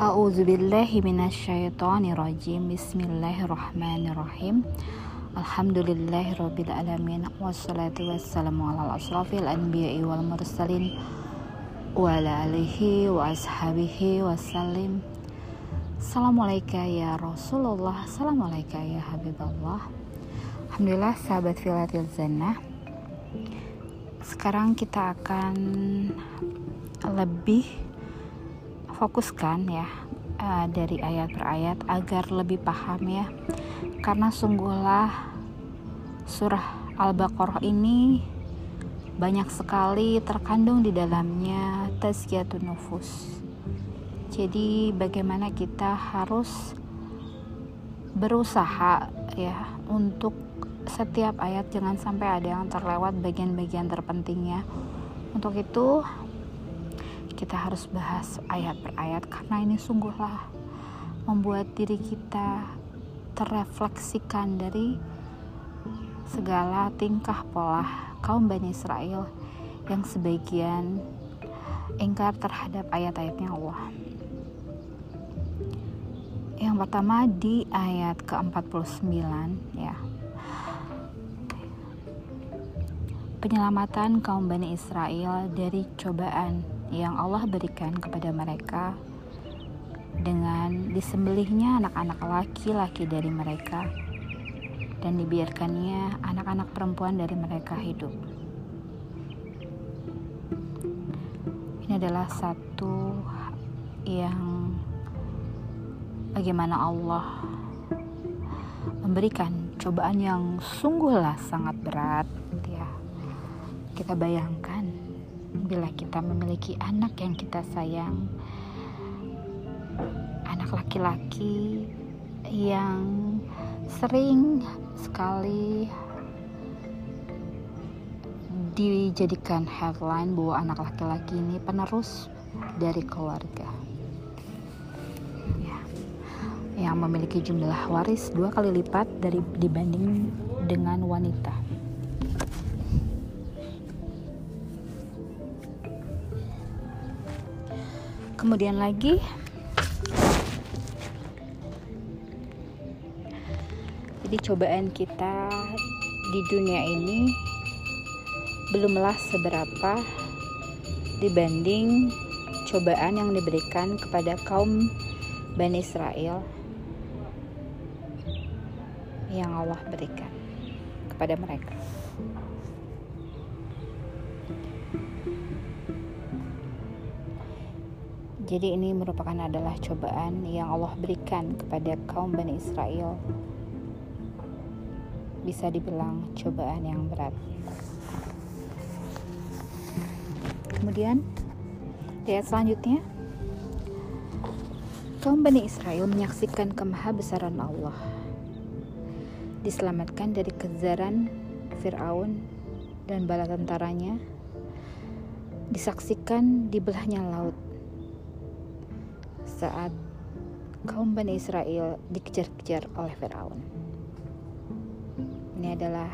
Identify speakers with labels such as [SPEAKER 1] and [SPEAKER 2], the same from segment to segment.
[SPEAKER 1] A'udzu billahi minasyaitonir rajim. Bismillahirrahmanirrahim. Alhamdulillahirabbil alamin wassalatu wassalamu ala asrafil anbiya'i wal mursalin wa ala alihi wa ashabihi wasallim. Assalamualaikum ya Rasulullah. Assalamualaikum ya Habibullah. Alhamdulillah sahabat filatil zannah. Sekarang kita akan lebih fokuskan ya uh, dari ayat per ayat agar lebih paham ya. Karena sungguhlah surah Al-Baqarah ini banyak sekali terkandung di dalamnya tazkiyatun nufus. Jadi bagaimana kita harus berusaha ya untuk setiap ayat jangan sampai ada yang terlewat bagian-bagian terpentingnya. Untuk itu kita harus bahas ayat per ayat karena ini sungguhlah membuat diri kita terrefleksikan dari segala tingkah pola kaum Bani Israel yang sebagian ingkar terhadap ayat-ayatnya Allah. Yang pertama di ayat ke-49 ya. Penyelamatan kaum Bani Israel dari cobaan yang Allah berikan kepada mereka dengan disembelihnya anak-anak laki-laki dari mereka dan dibiarkannya anak-anak perempuan dari mereka hidup. Ini adalah satu yang bagaimana Allah memberikan cobaan yang sungguhlah sangat berat ya. Kita bayangkan bila kita memiliki anak yang kita sayang, anak laki-laki yang sering sekali dijadikan headline bahwa anak laki-laki ini penerus dari keluarga. Ya, yang memiliki jumlah waris dua kali lipat dari dibanding dengan wanita kemudian lagi jadi cobaan kita di dunia ini belumlah seberapa dibanding cobaan yang diberikan kepada kaum Bani Israel yang Allah berikan kepada mereka. Jadi ini merupakan adalah cobaan yang Allah berikan kepada kaum Bani Israel. Bisa dibilang cobaan yang berat. Kemudian di ayat selanjutnya kaum Bani Israel menyaksikan kemahabesaran Allah. Diselamatkan dari kejaran Firaun dan bala tentaranya. Disaksikan di belahnya laut saat kaum Bani Israel dikejar-kejar oleh Firaun. Ini adalah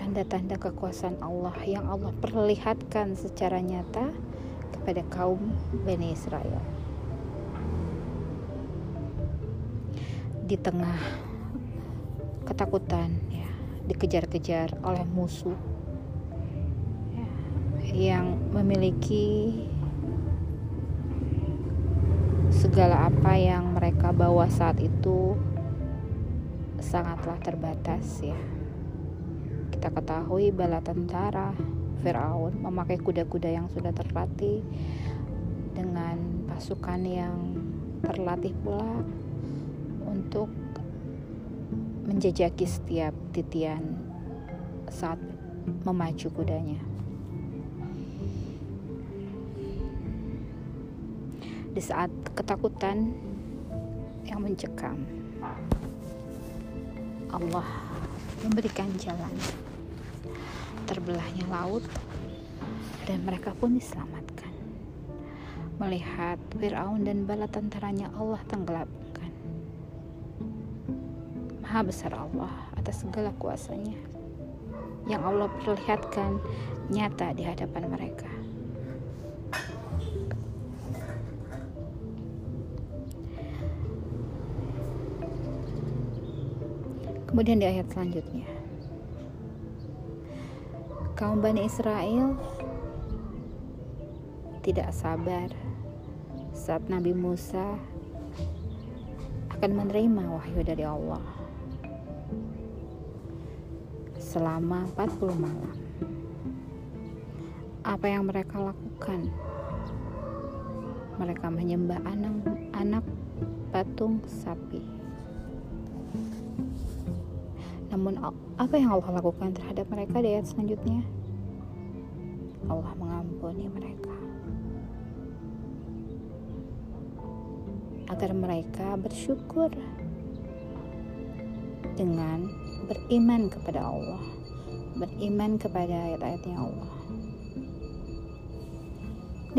[SPEAKER 1] tanda-tanda kekuasaan Allah yang Allah perlihatkan secara nyata kepada kaum Bani Israel. Di tengah ketakutan ya, dikejar-kejar oleh musuh ya, yang memiliki segala apa yang mereka bawa saat itu sangatlah terbatas ya. Kita ketahui bala tentara Firaun memakai kuda-kuda yang sudah terlatih dengan pasukan yang terlatih pula untuk menjejaki setiap titian saat memacu kudanya. di saat ketakutan yang mencekam. Allah memberikan jalan. Terbelahnya laut dan mereka pun diselamatkan. Melihat Fir'aun dan bala tentaranya Allah tenggelamkan. Maha besar Allah atas segala kuasanya yang Allah perlihatkan nyata di hadapan mereka. Kemudian di ayat selanjutnya, kaum Bani Israel tidak sabar saat Nabi Musa akan menerima wahyu dari Allah selama 40 malam. Apa yang mereka lakukan? Mereka menyembah anak, anak patung sapi. Namun apa yang Allah lakukan terhadap mereka di ayat selanjutnya? Allah mengampuni mereka. Agar mereka bersyukur dengan beriman kepada Allah, beriman kepada ayat-ayatnya Allah.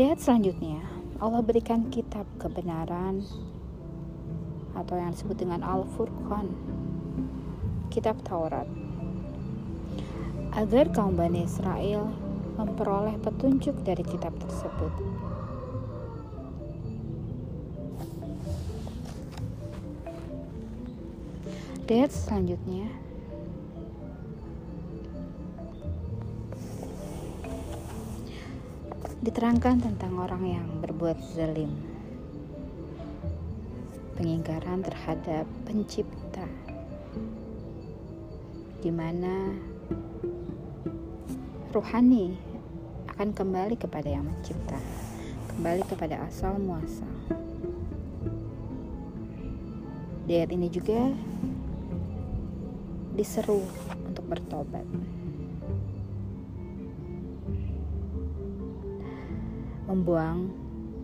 [SPEAKER 1] Di ayat selanjutnya, Allah berikan kitab kebenaran atau yang disebut dengan Al-Furqan, kitab Taurat. Agar kaum Bani Israel memperoleh petunjuk dari kitab tersebut. Di selanjutnya, diterangkan tentang orang yang berbuat zalim pengingkaran terhadap pencipta di mana ruhani akan kembali kepada yang mencipta kembali kepada asal muasal. Di ayat ini juga diseru untuk bertobat. Membuang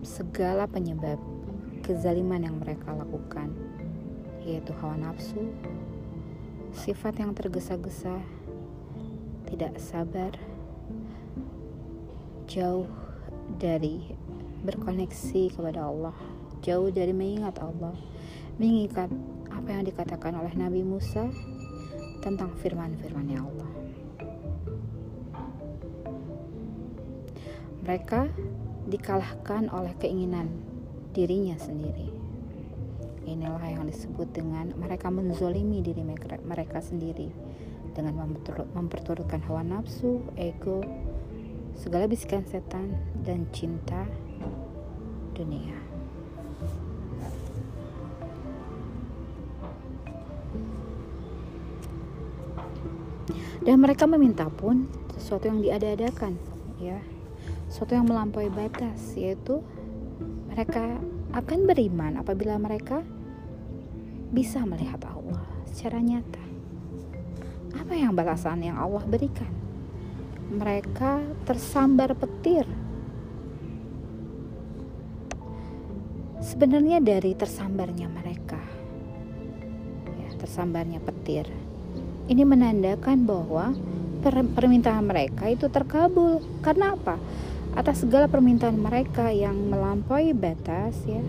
[SPEAKER 1] segala penyebab kezaliman yang mereka lakukan, yaitu hawa nafsu, sifat yang tergesa-gesa, tidak sabar, jauh dari berkoneksi kepada Allah, jauh dari mengingat Allah, mengingat apa yang dikatakan oleh Nabi Musa tentang firman-firmannya Allah. Mereka dikalahkan oleh keinginan dirinya sendiri. Inilah yang disebut dengan mereka menzolimi diri mereka sendiri dengan memperturutkan hawa nafsu, ego, segala bisikan setan, dan cinta dunia. Dan mereka meminta pun sesuatu yang diada-adakan, ya sesuatu yang melampaui batas yaitu mereka akan beriman apabila mereka bisa melihat Allah secara nyata. Apa yang balasan yang Allah berikan? Mereka tersambar petir. Sebenarnya dari tersambarnya mereka, ya, tersambarnya petir, ini menandakan bahwa permintaan mereka itu terkabul. Karena apa? atas segala permintaan mereka yang melampaui batas ya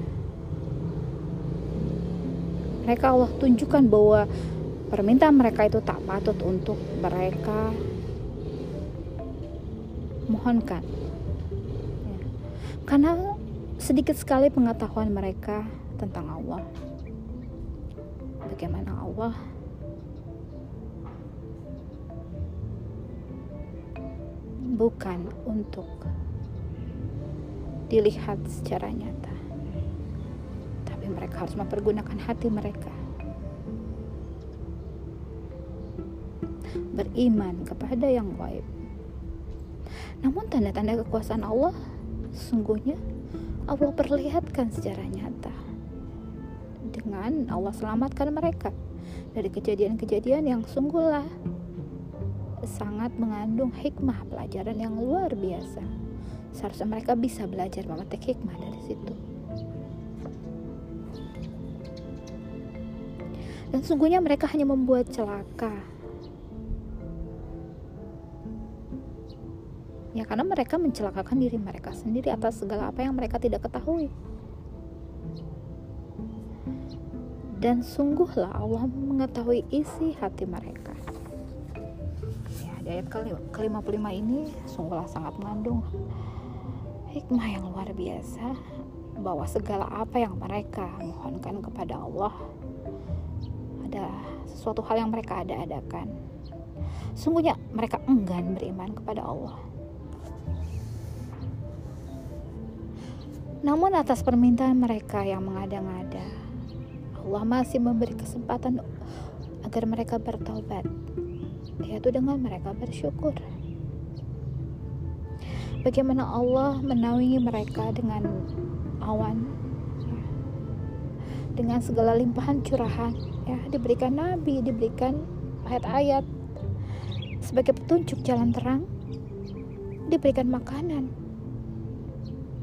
[SPEAKER 1] mereka Allah tunjukkan bahwa permintaan mereka itu tak patut untuk mereka mohonkan ya. karena sedikit sekali pengetahuan mereka tentang Allah bagaimana Allah bukan untuk dilihat secara nyata. Tapi mereka harus mempergunakan hati mereka. Beriman kepada yang gaib. Namun tanda-tanda kekuasaan Allah sungguhnya Allah perlihatkan secara nyata dengan Allah selamatkan mereka dari kejadian-kejadian yang sungguhlah sangat mengandung hikmah pelajaran yang luar biasa seharusnya mereka bisa belajar memetik hikmah dari situ dan sungguhnya mereka hanya membuat celaka. Ya karena mereka mencelakakan diri mereka sendiri atas segala apa yang mereka tidak ketahui. Dan sungguhlah Allah mengetahui isi hati mereka. Ya di ayat ke-55 ini sungguhlah sangat mengandung hikmah yang luar biasa bahwa segala apa yang mereka mohonkan kepada Allah adalah sesuatu hal yang mereka ada-adakan. Sungguhnya mereka enggan beriman kepada Allah. Namun atas permintaan mereka yang mengada-ngada, Allah masih memberi kesempatan agar mereka bertobat, yaitu dengan mereka bersyukur. Bagaimana Allah menaungi mereka dengan awan, dengan segala limpahan curahan, ya. Diberikan nabi, diberikan ayat-ayat. Sebagai petunjuk jalan terang, diberikan makanan,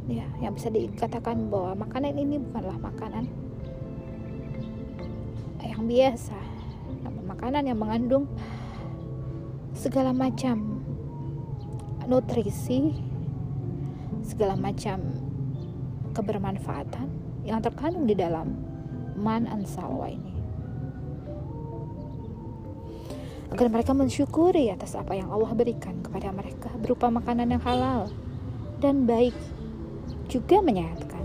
[SPEAKER 1] ya yang bisa dikatakan bahwa makanan ini bukanlah makanan yang biasa namun makanan yang mengandung segala macam nutrisi segala macam kebermanfaatan yang terkandung di dalam man and salwa ini agar mereka mensyukuri atas apa yang Allah berikan kepada mereka berupa makanan yang halal dan baik juga menyehatkan.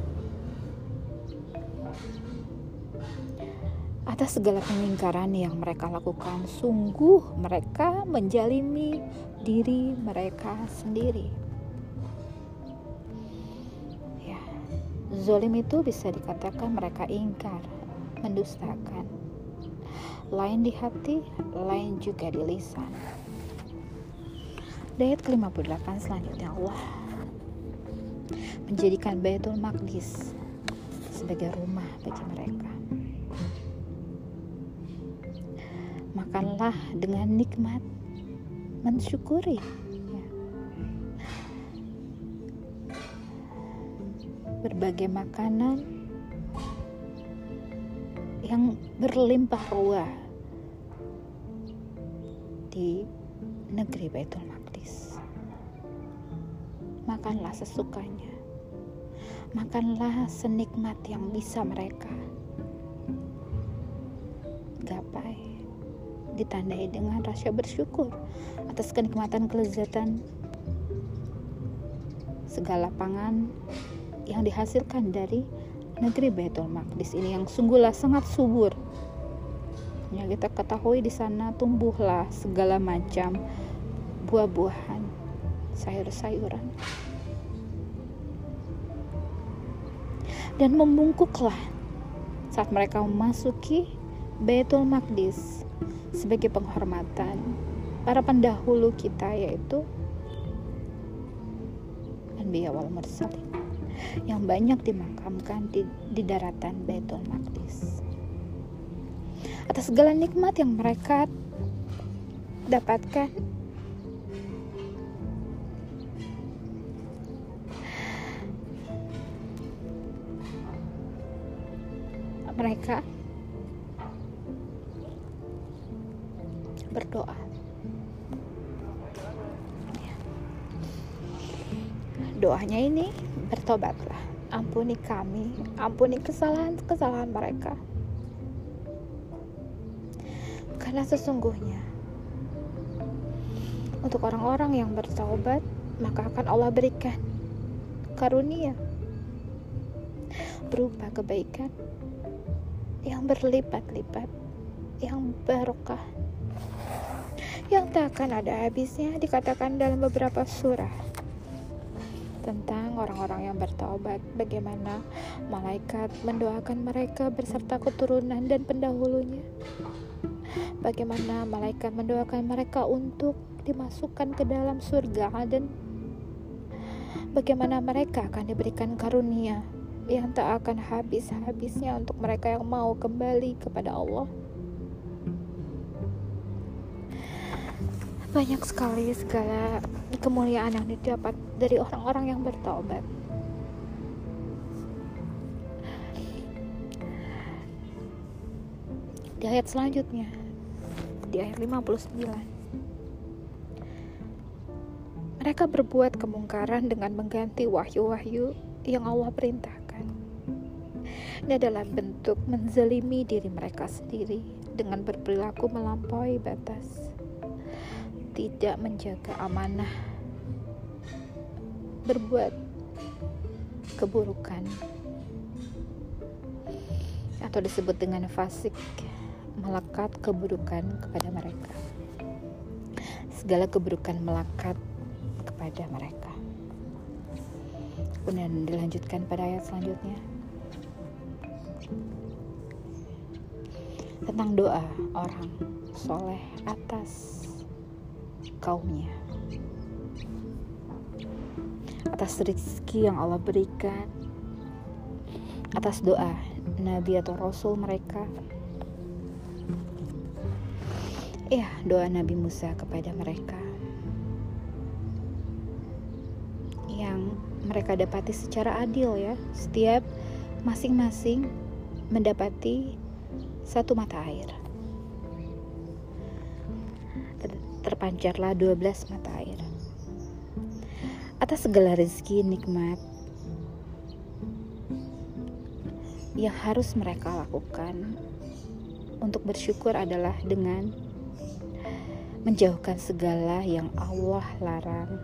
[SPEAKER 1] Atas segala pengingkaran yang mereka lakukan, sungguh mereka menjalimi diri mereka sendiri. Ya, zolim itu bisa dikatakan mereka ingkar, mendustakan. Lain di hati, lain juga di lisan. Ayat ke-58 selanjutnya Allah menjadikan Baitul Maqdis sebagai rumah bagi mereka. Makanlah dengan nikmat, mensyukuri. Ya. Berbagai makanan yang berlimpah ruah di negeri Baitul Maqdis. Makanlah sesukanya makanlah senikmat yang bisa mereka gapai ditandai dengan rasa bersyukur atas kenikmatan kelezatan segala pangan yang dihasilkan dari negeri Baitul Maqdis ini yang sungguhlah sangat subur. Ya, kita ketahui di sana tumbuhlah segala macam buah-buahan, sayur-sayuran. dan membungkuklah saat mereka memasuki Baitul Maqdis sebagai penghormatan para pendahulu kita yaitu Anbiya wal Mursalin yang banyak dimakamkan di, di daratan Baitul Maqdis atas segala nikmat yang mereka dapatkan mereka berdoa. Doanya ini bertobatlah, ampuni kami, ampuni kesalahan-kesalahan mereka. Karena sesungguhnya untuk orang-orang yang bertobat, maka akan Allah berikan karunia berupa kebaikan yang berlipat-lipat, yang barokah, yang tak akan ada habisnya dikatakan dalam beberapa surah orang-orang yang bertobat, bagaimana malaikat mendoakan mereka beserta keturunan dan pendahulunya. Bagaimana malaikat mendoakan mereka untuk dimasukkan ke dalam surga dan bagaimana mereka akan diberikan karunia yang tak akan habis-habisnya untuk mereka yang mau kembali kepada Allah. Banyak sekali segala kemuliaan yang didapat dari orang-orang yang bertobat. Di ayat selanjutnya, di ayat 59. Mereka berbuat kemungkaran dengan mengganti wahyu-wahyu yang Allah perintah. Ini adalah bentuk menzalimi diri mereka sendiri dengan berperilaku melampaui batas, tidak menjaga amanah, berbuat keburukan, atau disebut dengan fasik, melekat keburukan kepada mereka. Segala keburukan melekat kepada mereka. Kemudian dilanjutkan pada ayat selanjutnya. Tentang doa orang soleh atas kaumnya. Atas rezeki yang Allah berikan atas doa nabi atau rasul mereka. Ya doa Nabi Musa kepada mereka. Yang mereka dapati secara adil ya. Setiap masing-masing mendapati satu mata air terpancarlah 12 mata air. Atas segala rezeki nikmat yang harus mereka lakukan untuk bersyukur adalah dengan menjauhkan segala yang Allah larang.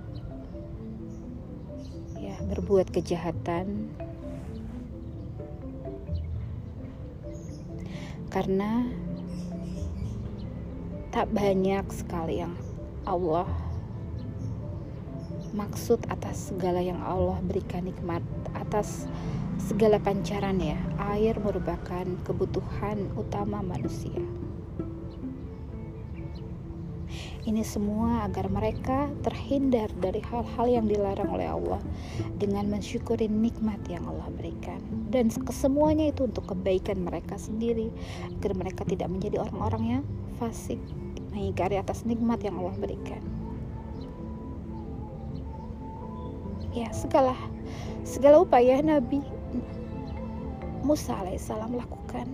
[SPEAKER 1] Ya berbuat kejahatan. Karena tak banyak sekali yang Allah. Maksud atas segala yang Allah berikan nikmat atas segala pancaran ya air merupakan kebutuhan utama manusia. Ini semua agar mereka terhindar dari hal-hal yang dilarang oleh Allah dengan mensyukuri nikmat yang Allah berikan. Dan kesemuanya itu untuk kebaikan mereka sendiri agar mereka tidak menjadi orang-orang yang fasik mengingkari atas nikmat yang Allah berikan. Ya, segala segala upaya Nabi Musa alaihissalam lakukan.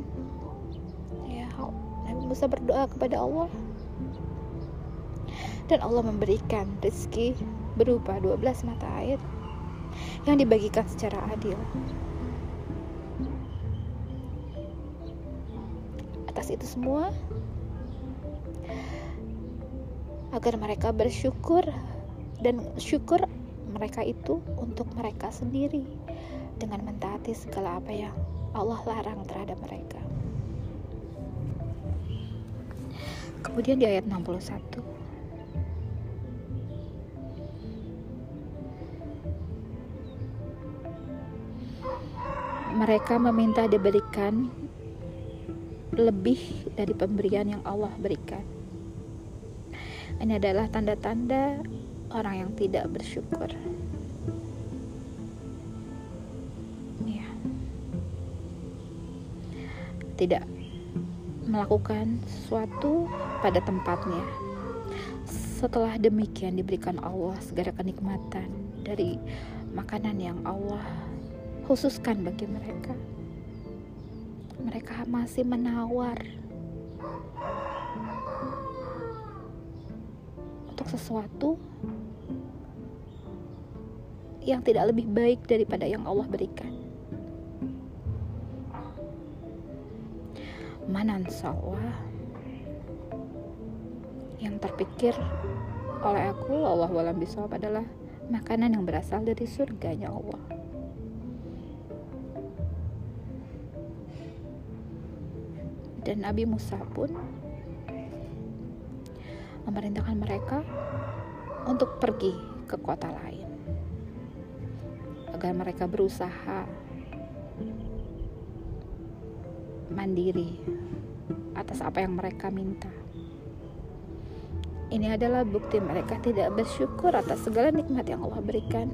[SPEAKER 1] Ya, Nabi Musa berdoa kepada Allah dan Allah memberikan rezeki berupa 12 mata air yang dibagikan secara adil. Atas itu semua, agar mereka bersyukur dan syukur mereka itu untuk mereka sendiri dengan mentaati segala apa yang Allah larang terhadap mereka. Kemudian di ayat 61 mereka meminta diberikan lebih dari pemberian yang Allah berikan. Ini adalah tanda-tanda orang yang tidak bersyukur. Ya. Tidak melakukan sesuatu pada tempatnya. Setelah demikian diberikan Allah segala kenikmatan dari makanan yang Allah khususkan bagi mereka. Mereka masih menawar untuk sesuatu yang tidak lebih baik daripada yang Allah berikan. Manan sawah yang terpikir oleh aku Allah walam bisawab adalah makanan yang berasal dari surganya Allah. dan Nabi Musa pun memerintahkan mereka untuk pergi ke kota lain agar mereka berusaha mandiri atas apa yang mereka minta. Ini adalah bukti mereka tidak bersyukur atas segala nikmat yang Allah berikan.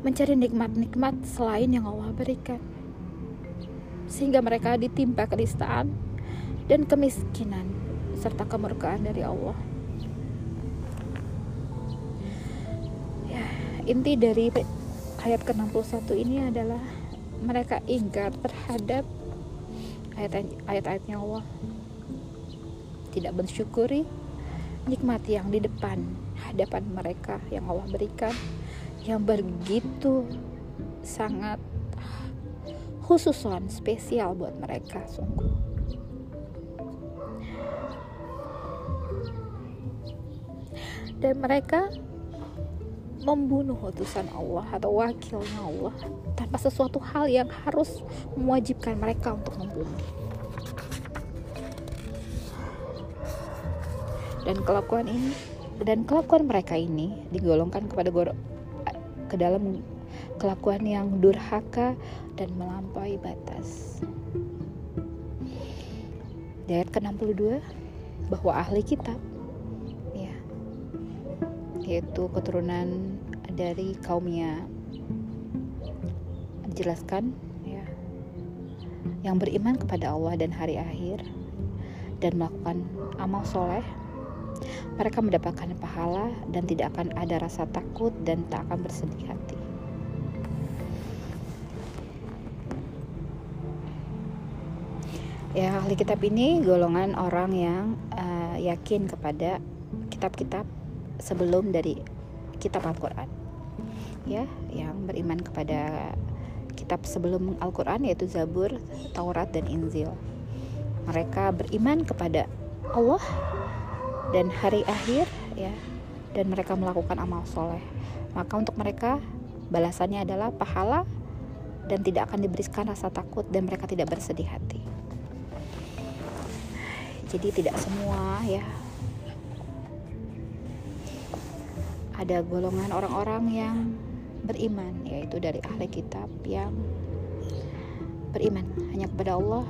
[SPEAKER 1] Mencari nikmat-nikmat selain yang Allah berikan sehingga mereka ditimpa kenistaan dan kemiskinan serta kemurkaan dari Allah. Ya, inti dari ayat ke-61 ini adalah mereka ingkar terhadap ayat-ayatnya Allah. Tidak bersyukuri nikmat yang di depan hadapan mereka yang Allah berikan yang begitu sangat khususon spesial buat mereka sungguh dan mereka membunuh utusan Allah atau wakilnya Allah tanpa sesuatu hal yang harus mewajibkan mereka untuk membunuh. Dan kelakuan ini dan kelakuan mereka ini digolongkan kepada goro, ke dalam kelakuan yang durhaka dan melampaui batas. Di ayat ke-62 bahwa ahli kitab yaitu keturunan dari kaumnya dijelaskan ya yang beriman kepada Allah dan hari akhir dan melakukan amal soleh mereka mendapatkan pahala dan tidak akan ada rasa takut dan tak akan bersedih hati. Ya, ahli kitab ini golongan orang yang uh, yakin kepada kitab-kitab sebelum dari kitab Al-Qur'an. Ya, yang beriman kepada kitab sebelum Al-Qur'an yaitu Zabur, Taurat dan Injil. Mereka beriman kepada Allah dan hari akhir ya dan mereka melakukan amal soleh maka untuk mereka balasannya adalah pahala dan tidak akan diberikan rasa takut dan mereka tidak bersedih hati jadi tidak semua ya ada golongan orang-orang yang beriman yaitu dari ahli kitab yang beriman hanya kepada Allah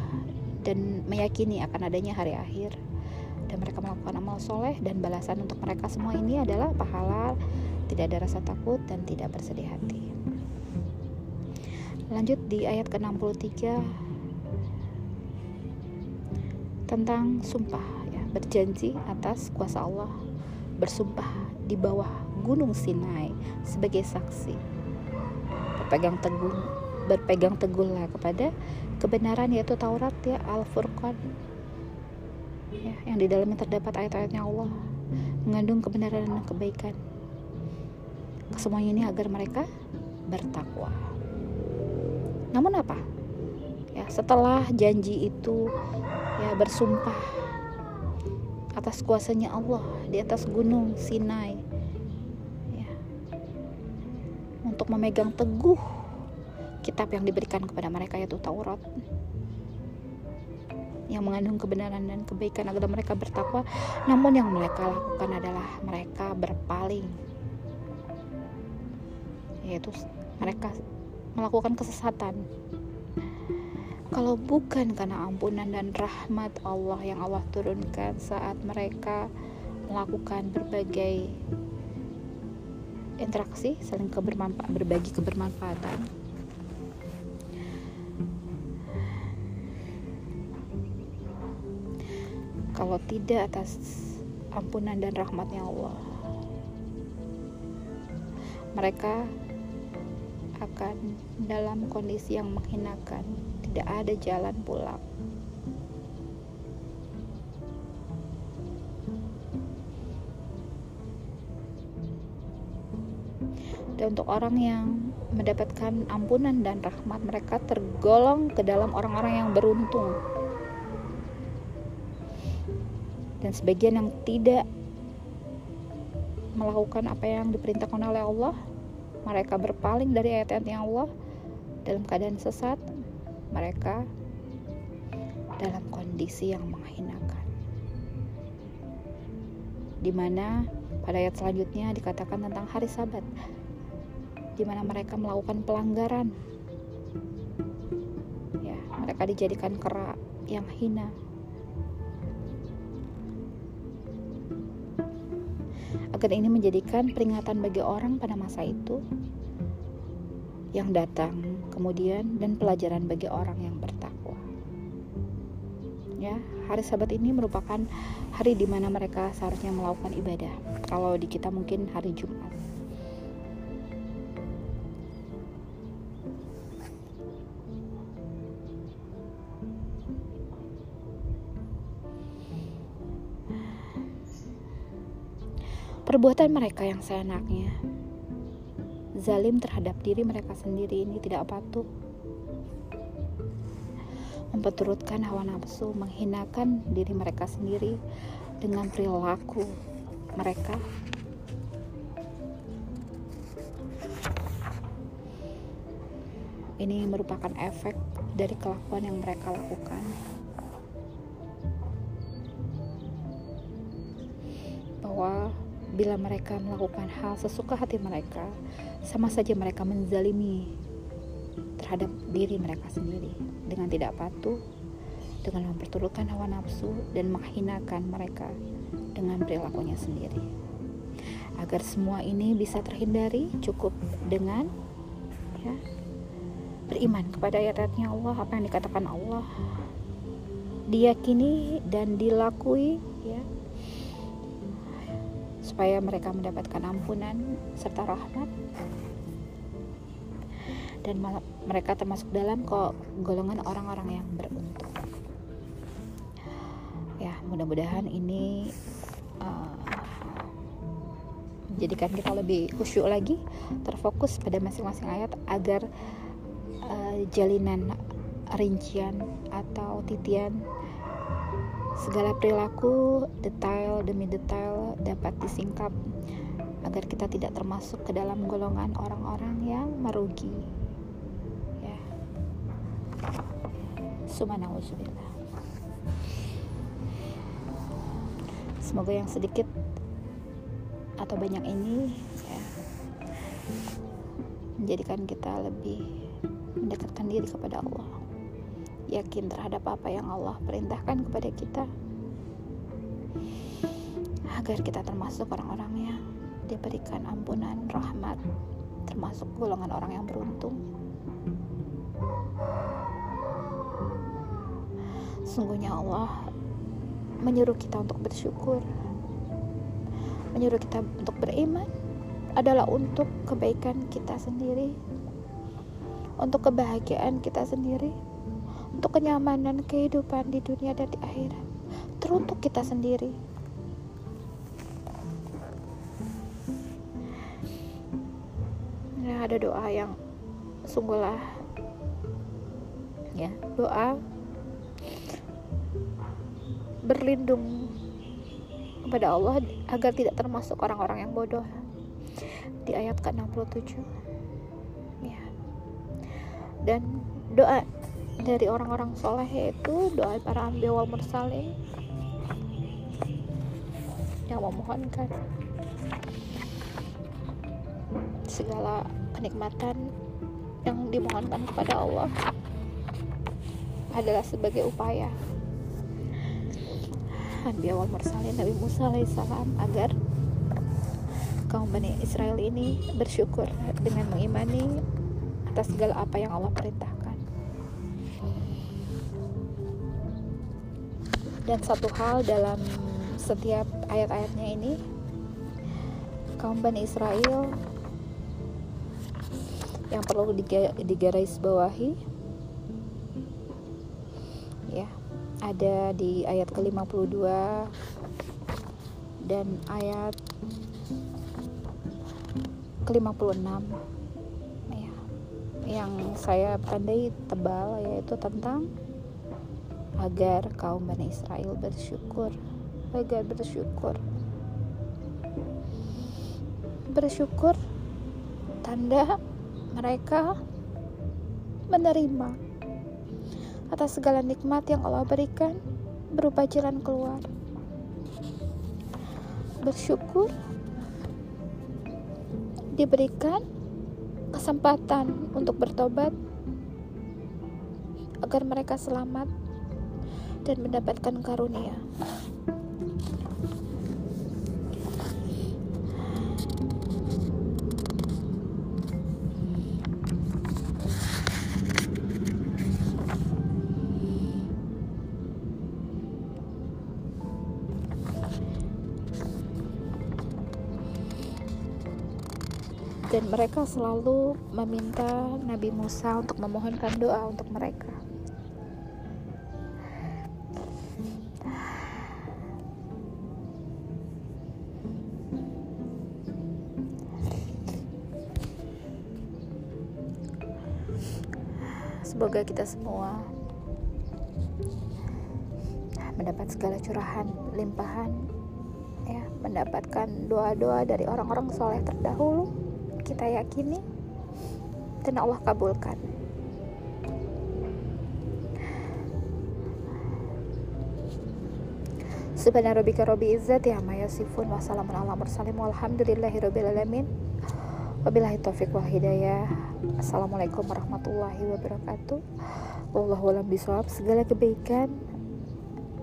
[SPEAKER 1] dan meyakini akan adanya hari akhir. Dan mereka melakukan amal soleh dan balasan untuk mereka semua ini adalah pahala tidak ada rasa takut dan tidak bersedih hati. Lanjut di ayat ke-63. Tentang sumpah ya, berjanji atas kuasa Allah. Bersumpah di bawah gunung Sinai sebagai saksi. Berpegang teguh berpegang teguhlah kepada kebenaran yaitu Taurat ya Al-Furqan. Ya, yang di dalamnya terdapat ayat-ayatnya Allah mengandung kebenaran dan kebaikan. Kesemuanya ini agar mereka bertakwa. Namun apa? Ya setelah janji itu ya bersumpah atas kuasanya Allah di atas gunung Sinai. Ya, untuk memegang teguh kitab yang diberikan kepada mereka yaitu Taurat yang mengandung kebenaran dan kebaikan agar mereka bertakwa. Namun yang mereka lakukan adalah mereka berpaling yaitu mereka melakukan kesesatan kalau bukan karena ampunan dan rahmat Allah yang Allah turunkan saat mereka melakukan berbagai interaksi saling kebermanfaat berbagi kebermanfaatan. Kalau tidak atas ampunan dan rahmatnya Allah mereka akan dalam kondisi yang menghinakan tidak ada jalan pulang. Dan untuk orang yang mendapatkan ampunan dan rahmat mereka tergolong ke dalam orang-orang yang beruntung. Dan sebagian yang tidak melakukan apa yang diperintahkan oleh Allah mereka berpaling dari ayat-ayatnya Allah dalam keadaan sesat mereka dalam kondisi yang menghinakan. Di mana pada ayat selanjutnya dikatakan tentang hari sabat di mana mereka melakukan pelanggaran. Ya mereka dijadikan kera yang hina. Agar ini menjadikan peringatan bagi orang pada masa itu yang datang kemudian dan pelajaran bagi orang yang bertakwa. Ya, hari Sabat ini merupakan hari di mana mereka seharusnya melakukan ibadah. Kalau di kita mungkin hari Jumat. Perbuatan mereka yang seenaknya, zalim terhadap diri mereka sendiri ini tidak patuh. Memperturutkan hawa nafsu, menghinakan diri mereka sendiri dengan perilaku mereka. Ini merupakan efek dari kelakuan yang mereka lakukan. Bila mereka melakukan hal sesuka hati mereka, sama saja mereka menzalimi terhadap diri mereka sendiri dengan tidak patuh, dengan memperturutkan hawa nafsu dan menghinakan mereka dengan perilakunya sendiri. Agar semua ini bisa terhindari, cukup dengan ya, beriman kepada ayat-ayatnya Allah, apa yang dikatakan Allah, diyakini dan dilakui, ya, supaya mereka mendapatkan ampunan serta rahmat dan mereka termasuk dalam golongan orang-orang yang beruntung. Ya, mudah-mudahan ini uh, kita lebih khusyuk lagi, terfokus pada masing-masing ayat agar uh, jalinan rincian atau titian segala perilaku detail demi detail dapat disingkap agar kita tidak termasuk ke dalam golongan orang-orang yang merugi Subhanallah. Semoga yang sedikit atau banyak ini ya, menjadikan kita lebih mendekatkan diri kepada Allah. Yakin terhadap apa yang Allah perintahkan kepada kita. Agar kita termasuk orang-orang yang diberikan ampunan, rahmat, termasuk golongan orang yang beruntung. Sesungguhnya Allah menyuruh kita untuk bersyukur, menyuruh kita untuk beriman adalah untuk kebaikan kita sendiri, untuk kebahagiaan kita sendiri, untuk kenyamanan kehidupan di dunia dan di akhirat, teruntuk kita sendiri. Ya, ada doa yang sungguhlah ya doa berlindung kepada Allah agar tidak termasuk orang-orang yang bodoh. Di ayat ke-67 ya. Dan doa dari orang-orang soleh yaitu doa para ambil wal mursalin yang memohonkan segala kenikmatan yang dimohonkan kepada Allah adalah sebagai upaya Nabi awal mursalin Nabi Musa alaihissalam agar kaum Bani Israel ini bersyukur dengan mengimani atas segala apa yang Allah perintahkan. Dan satu hal dalam setiap ayat-ayatnya ini kaum Bani Israel yang perlu digaris bawahi ya ada di ayat ke-52 dan ayat ke-56 ya, yang saya tandai tebal yaitu tentang agar kaum Bani Israel bersyukur agar bersyukur bersyukur tanda mereka menerima atas segala nikmat yang Allah berikan berupa jalan keluar. Bersyukur diberikan kesempatan untuk bertobat agar mereka selamat dan mendapatkan karunia. dan mereka selalu meminta Nabi Musa untuk memohonkan doa untuk mereka. Semoga kita semua mendapat segala curahan, limpahan, ya, mendapatkan doa-doa dari orang-orang soleh terdahulu kita yakini dan Allah kabulkan. Subhanarabbika rabbil izzati amma yasifun wa salamun ala mursalin walhamdulillahirabbil alamin. Wabillahi taufik wal hidayah. Assalamualaikum warahmatullahi wabarakatuh. Wallahu a'lam bishawab. Segala kebaikan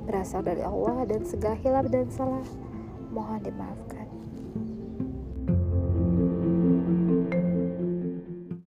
[SPEAKER 1] berasal dari Allah dan segala hilaf dan salah mohon dimaafkan.